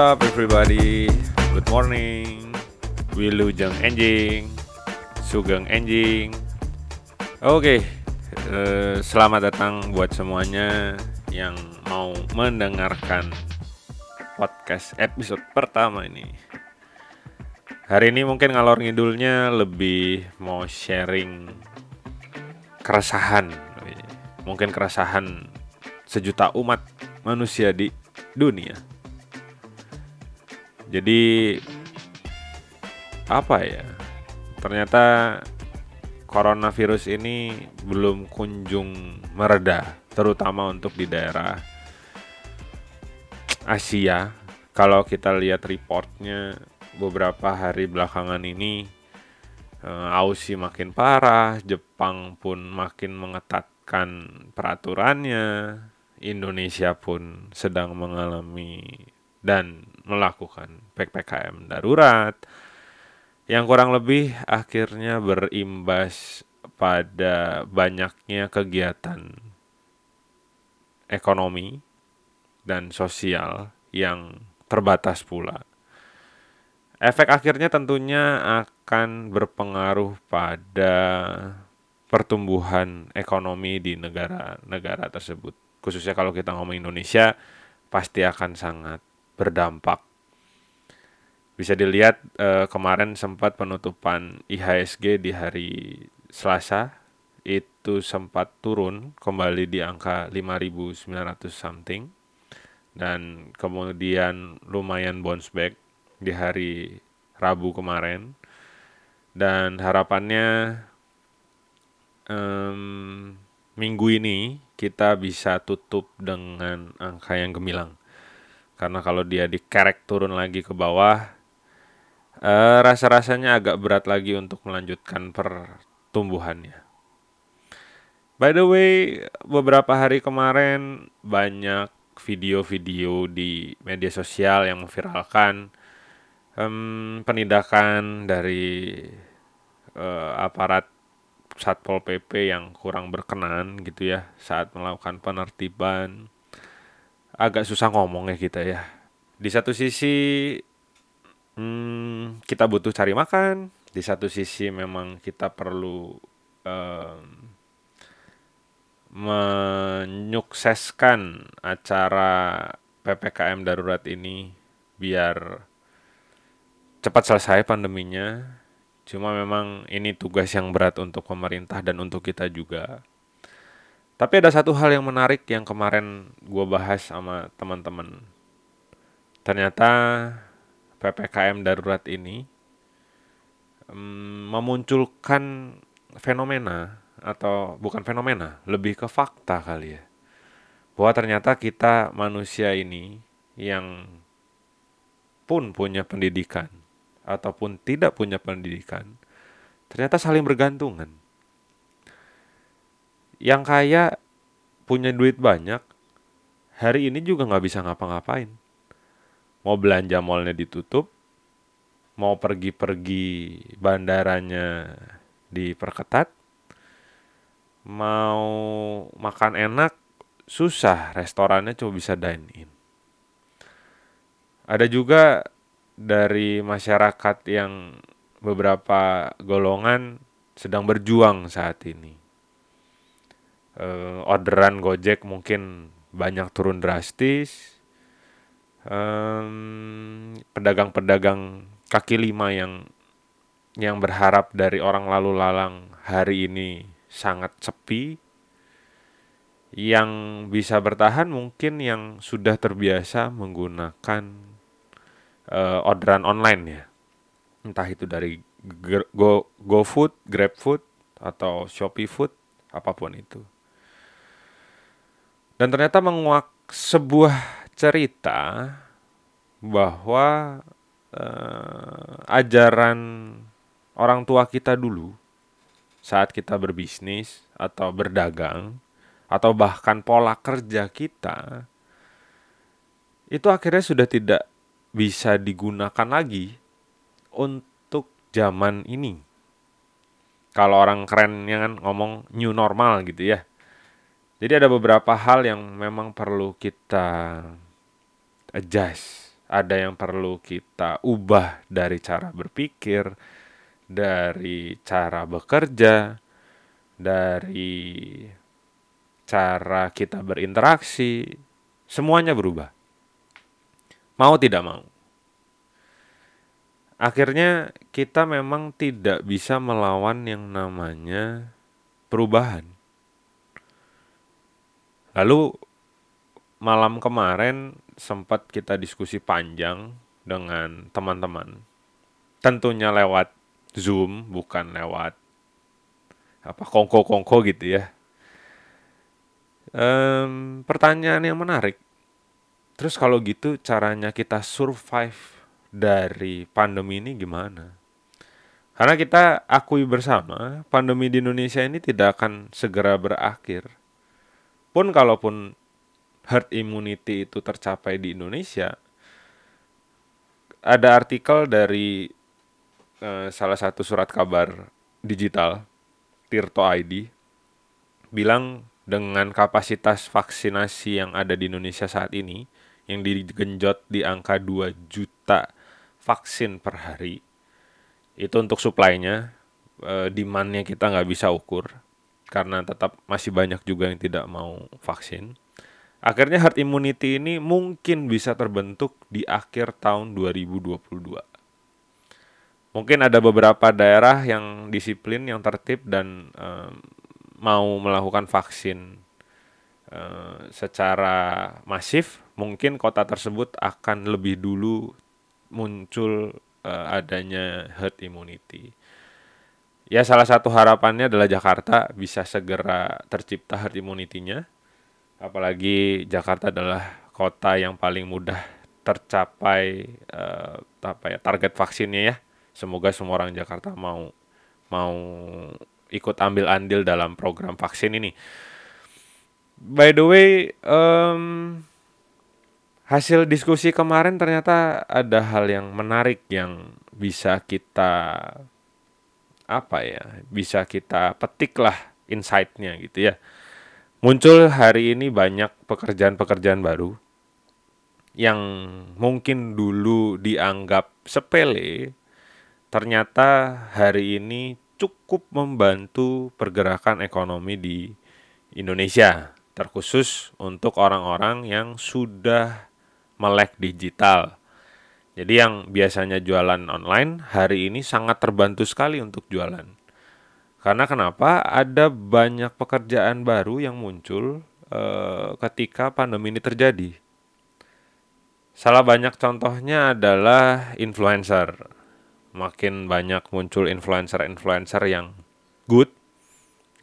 up everybody? Good morning. Wilujeng enjing. Sugeng enjing. Oke. eh, selamat datang buat semuanya yang mau mendengarkan podcast episode pertama ini. Hari ini mungkin ngalor ngidulnya lebih mau sharing keresahan. Mungkin keresahan sejuta umat manusia di dunia. Jadi apa ya? Ternyata coronavirus ini belum kunjung mereda, terutama untuk di daerah Asia. Kalau kita lihat reportnya beberapa hari belakangan ini eh, Aussie makin parah, Jepang pun makin mengetatkan peraturannya, Indonesia pun sedang mengalami dan melakukan PPKM darurat yang kurang lebih akhirnya berimbas pada banyaknya kegiatan ekonomi dan sosial yang terbatas pula. Efek akhirnya tentunya akan berpengaruh pada pertumbuhan ekonomi di negara-negara tersebut. Khususnya kalau kita ngomong Indonesia, pasti akan sangat berdampak. Bisa dilihat eh, kemarin sempat penutupan IHSG di hari Selasa itu sempat turun kembali di angka 5.900 something dan kemudian lumayan bounce back di hari Rabu kemarin dan harapannya em, minggu ini kita bisa tutup dengan angka yang gemilang karena kalau dia dikerek turun lagi ke bawah eh, rasa-rasanya agak berat lagi untuk melanjutkan pertumbuhannya. By the way, beberapa hari kemarin banyak video-video di media sosial yang memviralkan em, penindakan dari eh, aparat Satpol PP yang kurang berkenan gitu ya saat melakukan penertiban. Agak susah ngomongnya kita ya. Di satu sisi hmm, kita butuh cari makan, di satu sisi memang kita perlu em, menyukseskan acara PPKM darurat ini biar cepat selesai pandeminya. Cuma memang ini tugas yang berat untuk pemerintah dan untuk kita juga. Tapi ada satu hal yang menarik yang kemarin gue bahas sama teman-teman. Ternyata PPKM darurat ini mm, memunculkan fenomena atau bukan fenomena, lebih ke fakta kali ya. Bahwa ternyata kita manusia ini yang pun punya pendidikan ataupun tidak punya pendidikan, ternyata saling bergantungan. Yang kaya punya duit banyak, hari ini juga nggak bisa ngapa-ngapain. Mau belanja mallnya ditutup, mau pergi-pergi bandaranya diperketat, mau makan enak susah, restorannya cuma bisa dine in. Ada juga dari masyarakat yang beberapa golongan sedang berjuang saat ini. Eh, orderan Gojek mungkin banyak turun drastis. Em, Pedagang-pedagang kaki lima yang yang berharap dari orang lalu lalang hari ini sangat sepi. Yang bisa bertahan mungkin yang sudah terbiasa menggunakan eh, orderan online ya. Entah itu dari Go GoFood, GrabFood atau Shopee Food, apa pun itu. Dan ternyata menguak sebuah cerita bahwa eh, ajaran orang tua kita dulu saat kita berbisnis atau berdagang atau bahkan pola kerja kita itu akhirnya sudah tidak bisa digunakan lagi untuk zaman ini. Kalau orang kerennya kan ngomong new normal gitu ya. Jadi ada beberapa hal yang memang perlu kita adjust ada yang perlu kita ubah dari cara berpikir, dari cara bekerja, dari cara kita berinteraksi, semuanya berubah. Mau tidak mau. Akhirnya kita memang tidak bisa melawan yang namanya perubahan. Lalu malam kemarin sempat kita diskusi panjang dengan teman-teman. Tentunya lewat Zoom, bukan lewat apa kongko-kongko gitu ya. Um, pertanyaan yang menarik. Terus kalau gitu caranya kita survive dari pandemi ini gimana? Karena kita akui bersama, pandemi di Indonesia ini tidak akan segera berakhir. Pun kalaupun herd immunity itu tercapai di Indonesia, ada artikel dari uh, salah satu surat kabar digital, Tirto ID, bilang dengan kapasitas vaksinasi yang ada di Indonesia saat ini, yang digenjot di angka 2 juta vaksin per hari, itu untuk suplainya, uh, demandnya kita nggak bisa ukur, karena tetap masih banyak juga yang tidak mau vaksin Akhirnya herd immunity ini mungkin bisa terbentuk di akhir tahun 2022. Mungkin ada beberapa daerah yang disiplin, yang tertib dan mau melakukan vaksin uh, secara masif. Mungkin kota tersebut akan lebih dulu muncul uh, adanya herd immunity. Ya salah satu harapannya adalah Jakarta bisa segera tercipta herd immunity-nya. Apalagi Jakarta adalah kota yang paling mudah tercapai uh, apa ya target vaksinnya ya. Semoga semua orang Jakarta mau mau ikut ambil andil dalam program vaksin ini. By the way um, hasil diskusi kemarin ternyata ada hal yang menarik yang bisa kita apa ya bisa kita petik lah insightnya gitu ya muncul hari ini banyak pekerjaan-pekerjaan baru yang mungkin dulu dianggap sepele, ternyata hari ini cukup membantu pergerakan ekonomi di Indonesia, terkhusus untuk orang-orang yang sudah melek digital. Jadi yang biasanya jualan online hari ini sangat terbantu sekali untuk jualan. Karena kenapa? Ada banyak pekerjaan baru yang muncul e, ketika pandemi ini terjadi. Salah banyak contohnya adalah influencer. Makin banyak muncul influencer-influencer yang good,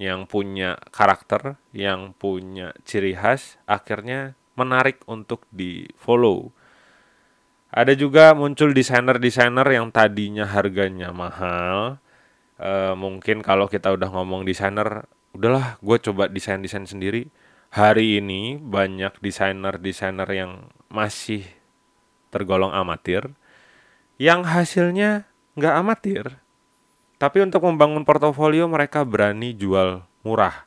yang punya karakter, yang punya ciri khas, akhirnya menarik untuk di-follow. Ada juga muncul desainer-desainer yang tadinya harganya mahal, uh, mungkin kalau kita udah ngomong desainer udahlah gue coba desain desain sendiri. Hari ini banyak desainer-desainer yang masih tergolong amatir yang hasilnya nggak amatir. Tapi untuk membangun portofolio mereka berani jual murah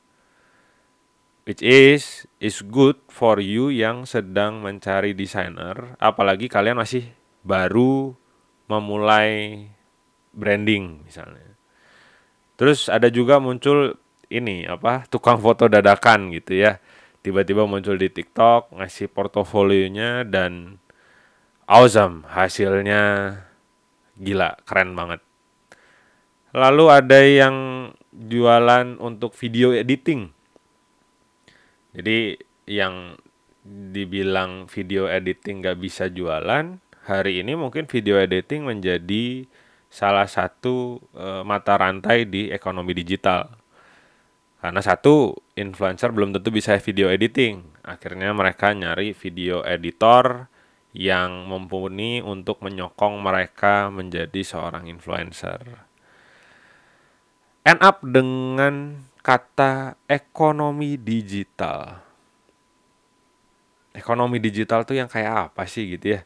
which is is good for you yang sedang mencari desainer apalagi kalian masih baru memulai branding misalnya Terus ada juga muncul ini apa tukang foto dadakan gitu ya. Tiba-tiba muncul di TikTok ngasih portofolionya dan awesome hasilnya gila keren banget. Lalu ada yang jualan untuk video editing. Jadi yang dibilang video editing gak bisa jualan, hari ini mungkin video editing menjadi salah satu e, mata rantai di ekonomi digital. Karena satu, influencer belum tentu bisa video editing. Akhirnya mereka nyari video editor yang mumpuni untuk menyokong mereka menjadi seorang influencer. End up dengan kata ekonomi digital. Ekonomi digital tuh yang kayak apa sih gitu ya?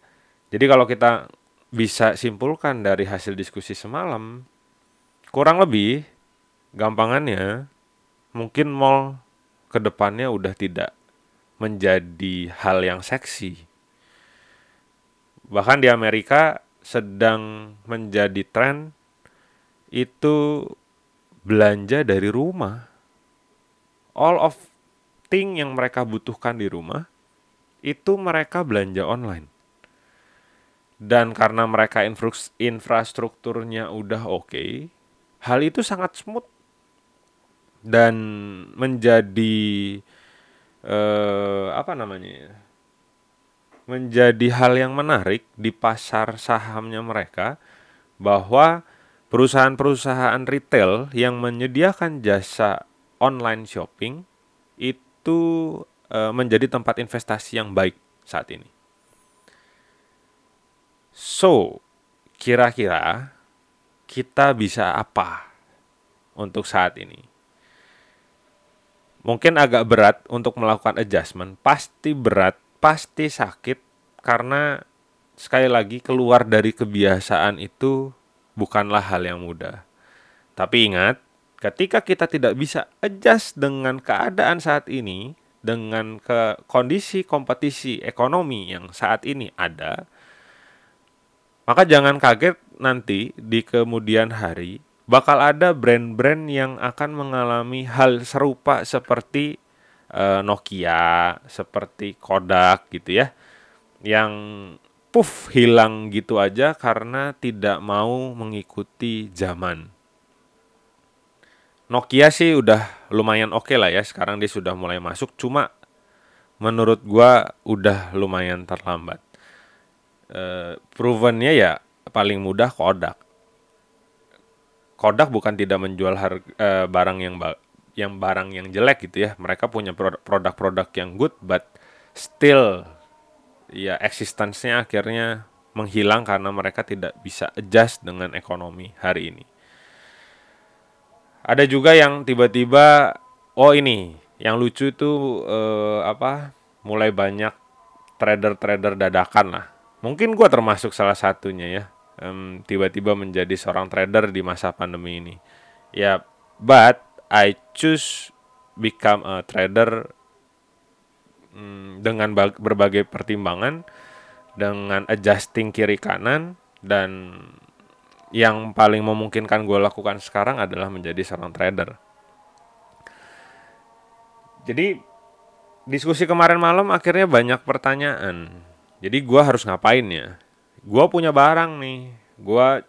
Jadi kalau kita bisa simpulkan dari hasil diskusi semalam, kurang lebih gampangannya mungkin mall ke depannya udah tidak menjadi hal yang seksi. Bahkan di Amerika sedang menjadi tren itu belanja dari rumah. All of thing yang mereka butuhkan di rumah itu mereka belanja online. Dan karena mereka infrastrukturnya udah oke, okay, hal itu sangat smooth dan menjadi eh, apa namanya ya? menjadi hal yang menarik di pasar sahamnya mereka bahwa perusahaan-perusahaan retail yang menyediakan jasa online shopping itu e, menjadi tempat investasi yang baik saat ini. So, kira-kira kita bisa apa untuk saat ini? Mungkin agak berat untuk melakukan adjustment, pasti berat pasti sakit karena sekali lagi keluar dari kebiasaan itu bukanlah hal yang mudah. Tapi ingat, ketika kita tidak bisa adjust dengan keadaan saat ini, dengan ke kondisi kompetisi ekonomi yang saat ini ada, maka jangan kaget nanti di kemudian hari bakal ada brand-brand yang akan mengalami hal serupa seperti uh, Nokia, seperti Kodak gitu ya, yang puff hilang gitu aja karena tidak mau mengikuti zaman. Nokia sih udah lumayan oke okay lah ya, sekarang dia sudah mulai masuk, cuma menurut gua udah lumayan terlambat. Uh, provennya ya paling mudah Kodak. Kodak bukan tidak menjual harga, uh, barang yang yang barang yang jelek gitu ya. Mereka punya produk-produk yang good but still ya eksistensinya akhirnya menghilang karena mereka tidak bisa adjust dengan ekonomi hari ini. Ada juga yang tiba-tiba oh ini yang lucu itu eh, apa mulai banyak trader-trader dadakan lah. Mungkin gue termasuk salah satunya ya. tiba-tiba menjadi seorang trader di masa pandemi ini. Ya, but I choose become a trader hmm, dengan berbagai pertimbangan, dengan adjusting kiri kanan dan yang paling memungkinkan gue lakukan sekarang adalah menjadi seorang trader. Jadi diskusi kemarin malam akhirnya banyak pertanyaan. Jadi gue harus ngapain ya? Gue punya barang nih. Gue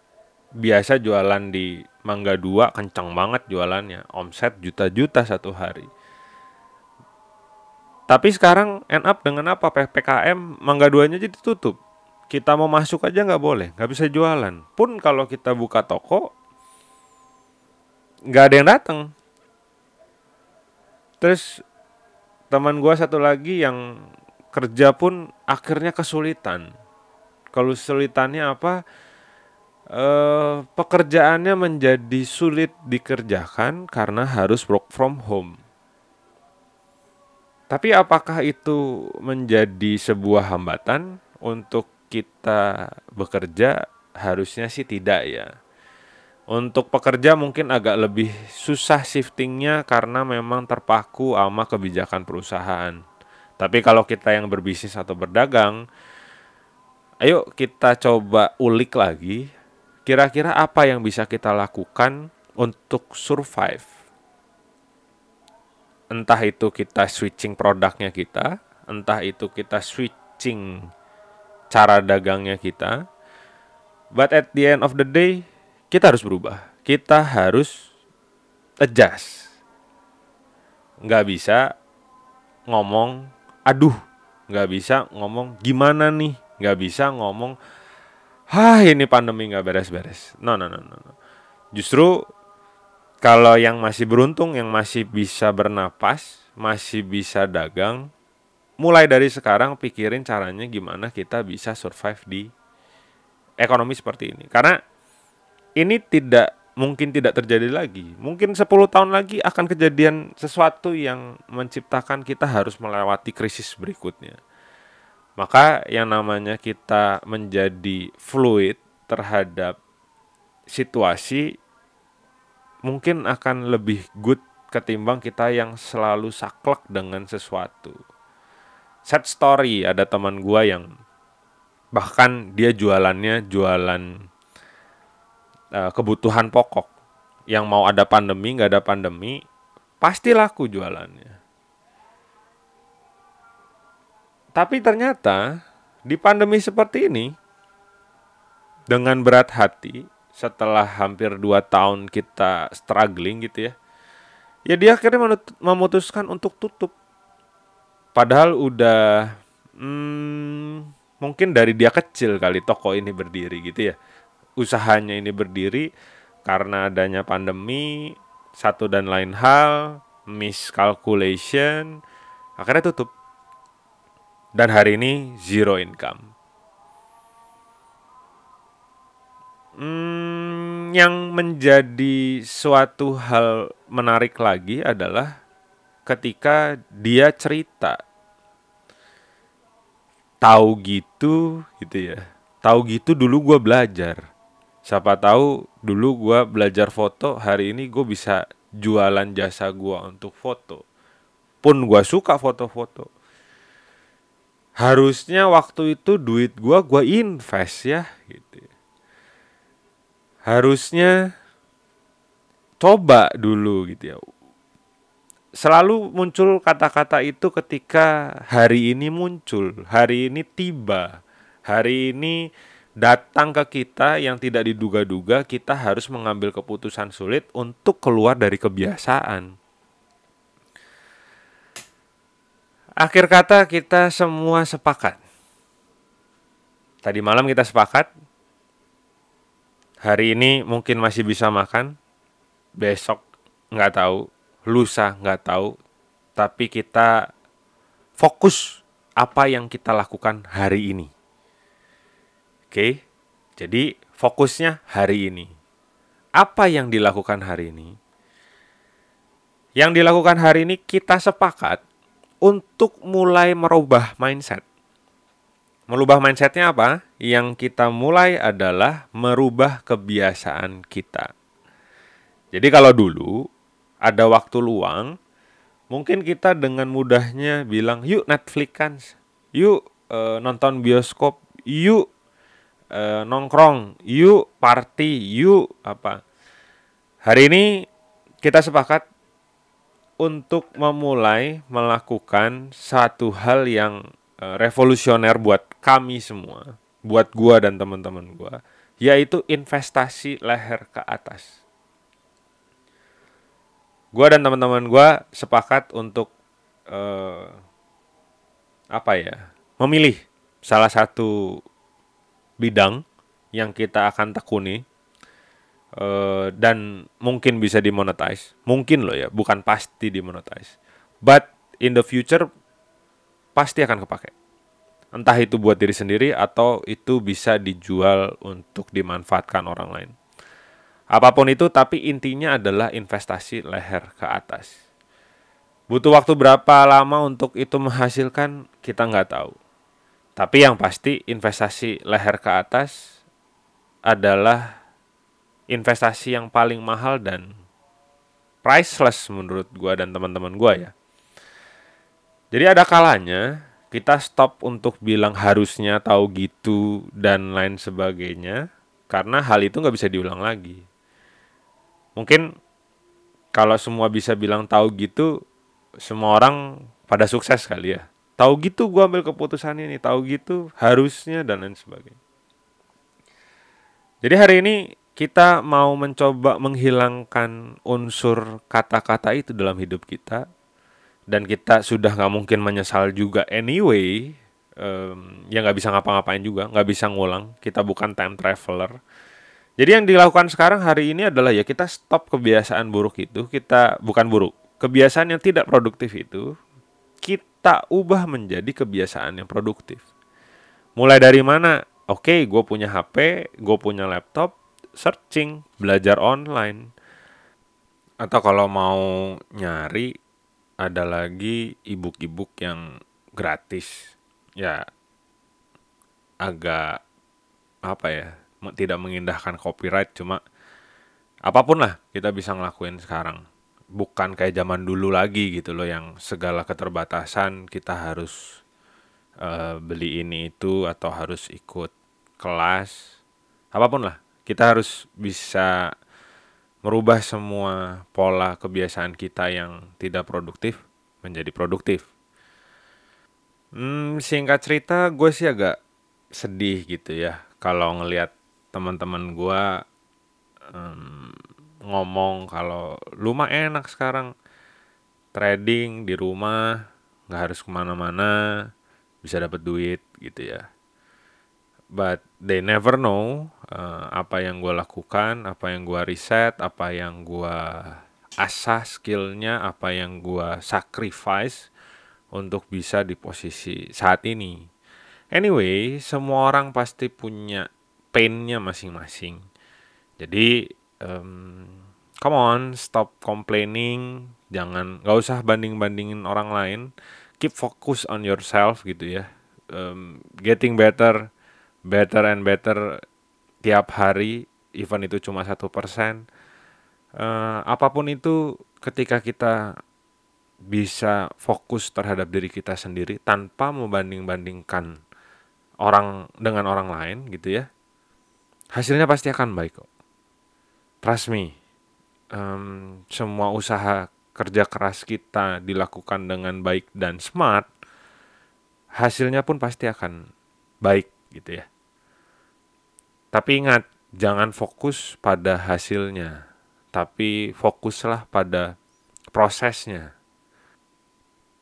biasa jualan di Mangga 2 kencang banget jualannya. Omset juta-juta satu hari. Tapi sekarang end up dengan apa? PPKM Mangga 2-nya jadi tutup. Kita mau masuk aja nggak boleh, nggak bisa jualan. Pun kalau kita buka toko, nggak ada yang datang. Terus teman gue satu lagi yang kerja pun akhirnya kesulitan. Kalau kesulitannya apa? uh, pekerjaannya menjadi sulit dikerjakan karena harus work from home. Tapi apakah itu menjadi sebuah hambatan untuk kita bekerja? Harusnya sih tidak ya. Untuk pekerja mungkin agak lebih susah shiftingnya karena memang terpaku sama kebijakan perusahaan. Tapi kalau kita yang berbisnis atau berdagang, ayo kita coba ulik lagi Kira-kira apa yang bisa kita lakukan untuk survive? Entah itu kita switching produknya kita, entah itu kita switching cara dagangnya kita. But at the end of the day, kita harus berubah. Kita harus adjust. Nggak bisa ngomong, aduh, nggak bisa ngomong gimana nih, nggak bisa ngomong Hah ini pandemi nggak beres-beres. No, no, no, no. Justru kalau yang masih beruntung, yang masih bisa bernapas, masih bisa dagang, mulai dari sekarang pikirin caranya gimana kita bisa survive di ekonomi seperti ini. Karena ini tidak mungkin tidak terjadi lagi. Mungkin 10 tahun lagi akan kejadian sesuatu yang menciptakan kita harus melewati krisis berikutnya. Maka yang namanya kita menjadi fluid terhadap situasi mungkin akan lebih good ketimbang kita yang selalu saklek dengan sesuatu. Set story ada teman gua yang bahkan dia jualannya jualan uh, kebutuhan pokok yang mau ada pandemi nggak ada pandemi pasti laku jualannya tapi ternyata di pandemi seperti ini dengan berat hati setelah hampir 2 tahun kita struggling gitu ya ya dia akhirnya memutuskan untuk tutup. Padahal udah hmm, mungkin dari dia kecil kali toko ini berdiri gitu ya. Usahanya ini berdiri karena adanya pandemi satu dan lain hal miscalculation akhirnya tutup. Dan hari ini zero income Hmm, yang menjadi suatu hal menarik lagi adalah ketika dia cerita. Tahu gitu gitu ya. Tahu gitu dulu gue belajar. Siapa tahu dulu gue belajar foto hari ini gue bisa jualan jasa gue untuk foto. Pun gue suka foto-foto. Harusnya waktu itu duit gue gue invest ya gitu ya harusnya coba dulu gitu ya. Selalu muncul kata-kata itu ketika hari ini muncul, hari ini tiba, hari ini datang ke kita yang tidak diduga-duga, kita harus mengambil keputusan sulit untuk keluar dari kebiasaan. Akhir kata kita semua sepakat. Tadi malam kita sepakat hari ini mungkin masih bisa makan, besok nggak tahu, lusa nggak tahu, tapi kita fokus apa yang kita lakukan hari ini. Oke, jadi fokusnya hari ini. Apa yang dilakukan hari ini? Yang dilakukan hari ini kita sepakat untuk mulai merubah mindset. Merubah mindsetnya apa? Yang kita mulai adalah merubah kebiasaan kita. Jadi kalau dulu ada waktu luang, mungkin kita dengan mudahnya bilang, yuk Netflix kan, yuk e, nonton bioskop, yuk e, nongkrong, yuk party, yuk apa. Hari ini kita sepakat untuk memulai melakukan satu hal yang Eh, revolusioner buat kami semua, buat gua dan teman-teman gua, yaitu investasi leher ke atas. Gua dan teman-teman gua sepakat untuk uh, apa ya? Memilih salah satu bidang yang kita akan tekuni uh, dan mungkin bisa dimonetize. Mungkin loh ya, bukan pasti dimonetize. But in the future pasti akan kepake. Entah itu buat diri sendiri atau itu bisa dijual untuk dimanfaatkan orang lain. Apa pun itu, tapi intinya adalah investasi leher ke atas. Butuh waktu berapa lama untuk itu menghasilkan, kita nggak tahu. Tapi yang pasti investasi leher ke atas adalah investasi yang paling mahal dan priceless menurut gua dan teman-teman gua ya. Jadi ada kalanya kita stop untuk bilang harusnya tahu gitu dan lain sebagainya karena hal itu nggak bisa diulang lagi. Mungkin kalau semua bisa bilang tahu gitu, semua orang pada sukses kali ya. Tahu gitu gue ambil keputusan ini, tahu gitu harusnya dan lain sebagainya. Jadi hari ini kita mau mencoba menghilangkan unsur kata-kata itu dalam hidup kita dan kita sudah nggak mungkin menyesal juga anyway um, ya nggak bisa ngapa-ngapain juga nggak bisa ngulang. Kita bukan time traveler. Jadi yang dilakukan sekarang hari ini adalah ya kita stop kebiasaan buruk itu kita bukan buruk kebiasaan yang tidak produktif itu kita ubah menjadi kebiasaan yang produktif. Mulai dari mana? Oke okay, gue punya HP gue punya laptop searching belajar online. Atau kalau mau nyari ada lagi ebook-ebook yang gratis. Ya agak apa ya tidak mengindahkan copyright cuma apa pun lah kita bisa ngelakuin sekarang. Bukan kayak zaman dulu lagi gitu loh yang segala keterbatasan kita harus uh, beli ini itu atau harus ikut kelas. Apa pun lah kita harus bisa merubah semua pola kebiasaan kita yang tidak produktif menjadi produktif. Hmm, singkat cerita, gue sih agak sedih gitu ya kalau ngelihat teman-teman gue um, ngomong kalau lu enak sekarang trading di rumah nggak harus ke mana-mana bisa dapat duit gitu ya but they never know uh, apa yang gue lakukan, apa yang gue riset, apa yang gue asah skillnya, apa yang gue sacrifice untuk bisa di posisi saat ini. Anyway, semua orang pasti punya painnya masing-masing. Jadi, um, come on, stop complaining, jangan, gak usah banding-bandingin orang lain, keep focus on yourself gitu ya, um, getting better better and better tiap hari, even itu cuma satu persen. Uh, apa pun itu, ketika kita bisa fokus terhadap diri kita sendiri tanpa membanding-bandingkan orang dengan orang lain, gitu ya, hasilnya pasti akan baik kok. Trust me, um, semua usaha kerja keras kita dilakukan dengan baik dan smart, hasilnya pun pasti akan baik gitu ya. Tapi ingat, jangan fokus pada hasilnya, tapi fokuslah pada prosesnya.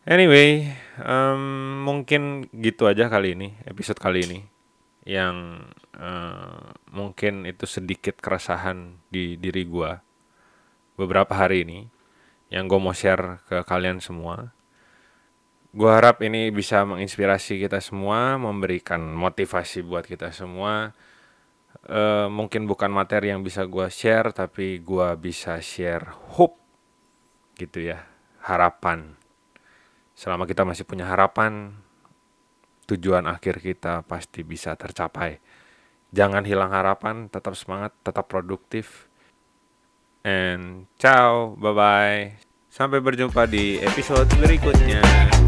Anyway, um, mungkin gitu aja kali ini, episode kali ini. Yang uh, mungkin itu sedikit keresahan di diri gue beberapa hari ini. Yang gue mau share ke kalian semua. Gue harap ini bisa menginspirasi kita semua, memberikan motivasi buat kita semua uh, mungkin bukan materi yang bisa gue share tapi gue bisa share hope gitu ya harapan. Selama kita masih punya harapan tujuan akhir kita pasti bisa tercapai. Jangan hilang harapan tetap semangat tetap produktif. And ciao bye bye sampai berjumpa di episode berikutnya